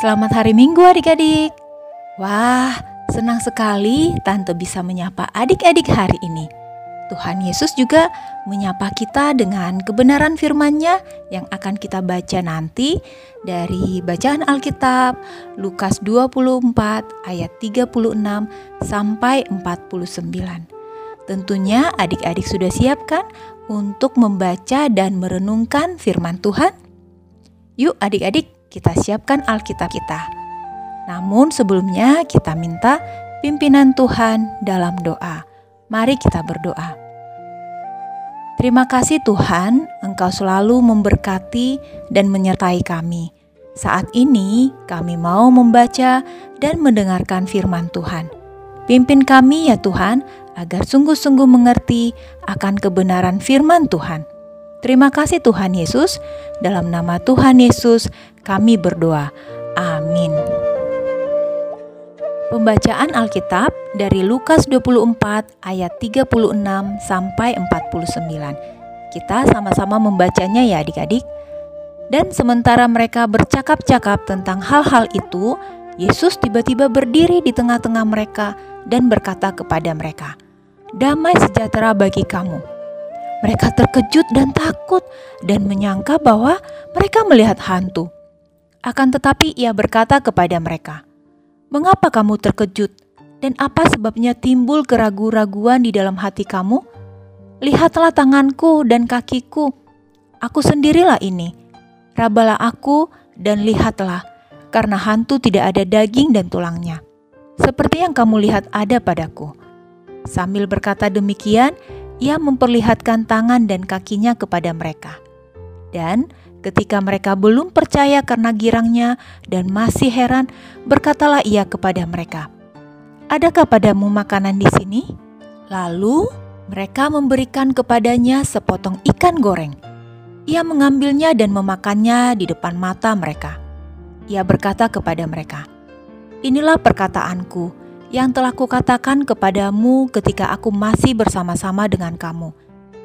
Selamat hari Minggu adik-adik. Wah, senang sekali Tante bisa menyapa adik-adik hari ini. Tuhan Yesus juga menyapa kita dengan kebenaran firman-Nya yang akan kita baca nanti dari bacaan Alkitab Lukas 24 ayat 36 sampai 49. Tentunya adik-adik sudah siapkan untuk membaca dan merenungkan firman Tuhan? Yuk adik-adik kita siapkan Alkitab kita. Namun sebelumnya kita minta pimpinan Tuhan dalam doa. Mari kita berdoa. Terima kasih Tuhan, Engkau selalu memberkati dan menyertai kami. Saat ini kami mau membaca dan mendengarkan firman Tuhan. Pimpin kami ya Tuhan, agar sungguh-sungguh mengerti akan kebenaran firman Tuhan. Terima kasih Tuhan Yesus, dalam nama Tuhan Yesus kami berdoa. Amin. Pembacaan Alkitab dari Lukas 24 ayat 36 sampai 49. Kita sama-sama membacanya ya adik-adik. Dan sementara mereka bercakap-cakap tentang hal-hal itu, Yesus tiba-tiba berdiri di tengah-tengah mereka dan berkata kepada mereka, "Damai sejahtera bagi kamu." Mereka terkejut dan takut dan menyangka bahwa mereka melihat hantu. Akan tetapi ia berkata kepada mereka, "Mengapa kamu terkejut dan apa sebabnya timbul keraguan-raguan di dalam hati kamu? Lihatlah tanganku dan kakiku. Aku sendirilah ini. Rabalah aku dan lihatlah, karena hantu tidak ada daging dan tulangnya, seperti yang kamu lihat ada padaku." Sambil berkata demikian, ia memperlihatkan tangan dan kakinya kepada mereka. Dan ketika mereka belum percaya karena girangnya dan masih heran, berkatalah ia kepada mereka, "Adakah padamu makanan di sini?" Lalu mereka memberikan kepadanya sepotong ikan goreng. Ia mengambilnya dan memakannya di depan mata mereka. Ia berkata kepada mereka, "Inilah perkataanku yang telah kukatakan kepadamu ketika aku masih bersama-sama dengan kamu,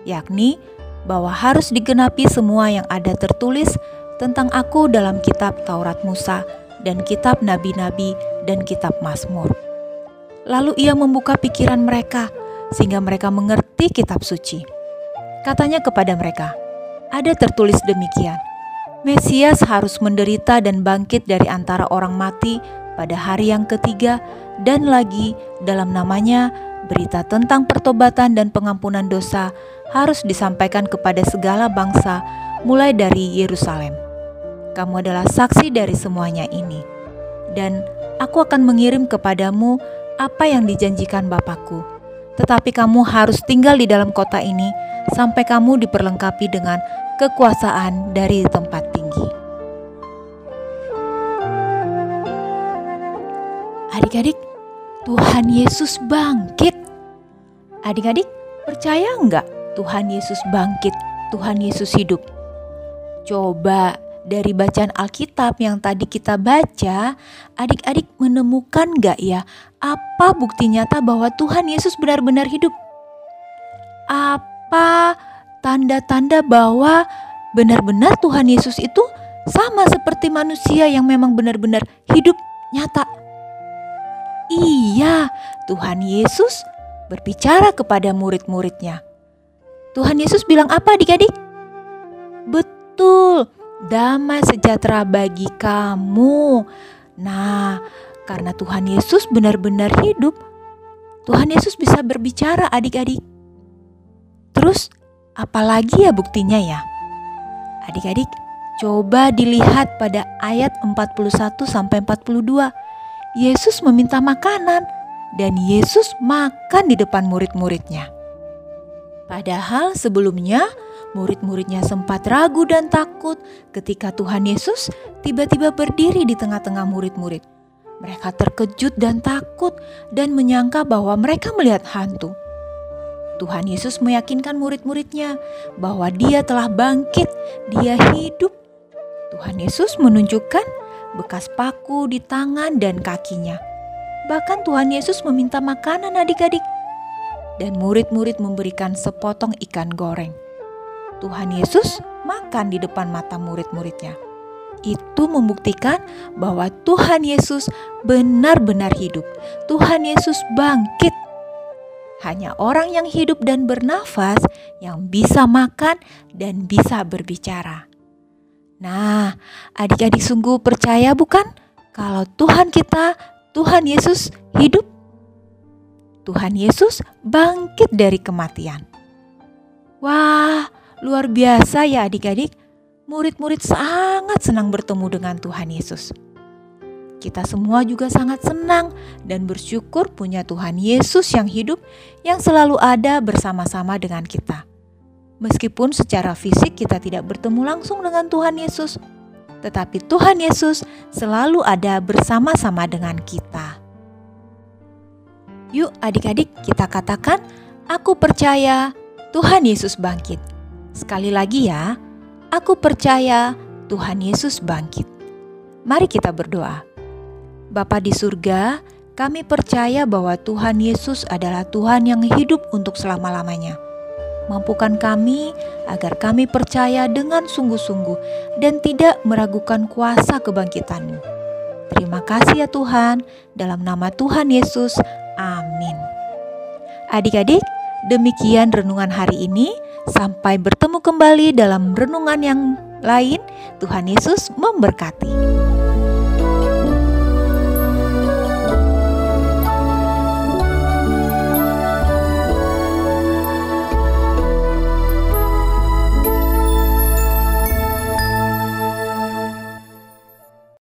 yakni bahwa harus digenapi semua yang ada tertulis tentang aku dalam kitab Taurat Musa dan kitab nabi-nabi dan kitab Mazmur. Lalu ia membuka pikiran mereka sehingga mereka mengerti kitab suci. Katanya kepada mereka, ada tertulis demikian, Mesias harus menderita dan bangkit dari antara orang mati pada hari yang ketiga dan lagi dalam namanya berita tentang pertobatan dan pengampunan dosa harus disampaikan kepada segala bangsa mulai dari Yerusalem. Kamu adalah saksi dari semuanya ini. Dan aku akan mengirim kepadamu apa yang dijanjikan Bapakku. Tetapi kamu harus tinggal di dalam kota ini sampai kamu diperlengkapi dengan kekuasaan dari tempat tinggi. Adik-adik, Tuhan Yesus bangkit. Adik-adik, percaya enggak Tuhan Yesus bangkit, Tuhan Yesus hidup? Coba dari bacaan Alkitab yang tadi kita baca, adik-adik menemukan enggak ya apa bukti nyata bahwa Tuhan Yesus benar-benar hidup? Apa tanda-tanda bahwa benar-benar Tuhan Yesus itu sama seperti manusia yang memang benar-benar hidup nyata? Iya, Tuhan Yesus berbicara kepada murid-muridnya. Tuhan Yesus bilang apa adik-adik? Betul, damai sejahtera bagi kamu. Nah, karena Tuhan Yesus benar-benar hidup, Tuhan Yesus bisa berbicara adik-adik. Terus, apalagi ya buktinya ya? Adik-adik, coba dilihat pada ayat 41 sampai 42 Yesus meminta makanan dan Yesus makan di depan murid-muridnya. Padahal sebelumnya murid-muridnya sempat ragu dan takut ketika Tuhan Yesus tiba-tiba berdiri di tengah-tengah murid-murid. Mereka terkejut dan takut dan menyangka bahwa mereka melihat hantu. Tuhan Yesus meyakinkan murid-muridnya bahwa Dia telah bangkit, Dia hidup. Tuhan Yesus menunjukkan bekas paku di tangan dan kakinya. Bahkan Tuhan Yesus meminta makanan adik-adik. Dan murid-murid memberikan sepotong ikan goreng. Tuhan Yesus makan di depan mata murid-muridnya. itu membuktikan bahwa Tuhan Yesus benar-benar hidup. Tuhan Yesus bangkit. Hanya orang yang hidup dan bernafas yang bisa makan dan bisa berbicara. Nah, adik-adik sungguh percaya bukan kalau Tuhan kita, Tuhan Yesus hidup? Tuhan Yesus bangkit dari kematian. Wah, luar biasa ya adik-adik murid-murid sangat senang bertemu dengan Tuhan Yesus. Kita semua juga sangat senang dan bersyukur punya Tuhan Yesus yang hidup, yang selalu ada bersama-sama dengan kita. Meskipun secara fisik kita tidak bertemu langsung dengan Tuhan Yesus, tetapi Tuhan Yesus selalu ada bersama-sama dengan kita. Yuk, adik-adik, kita katakan, "Aku percaya Tuhan Yesus bangkit." Sekali lagi, ya, Aku percaya Tuhan Yesus bangkit. Mari kita berdoa. Bapa di surga, kami percaya bahwa Tuhan Yesus adalah Tuhan yang hidup untuk selama-lamanya. Mampukan kami agar kami percaya dengan sungguh-sungguh dan tidak meragukan kuasa kebangkitanmu. Terima kasih ya Tuhan, dalam nama Tuhan Yesus, amin. Adik-adik, demikian renungan hari ini. Sampai bertemu kembali dalam renungan yang lain. Tuhan Yesus memberkati.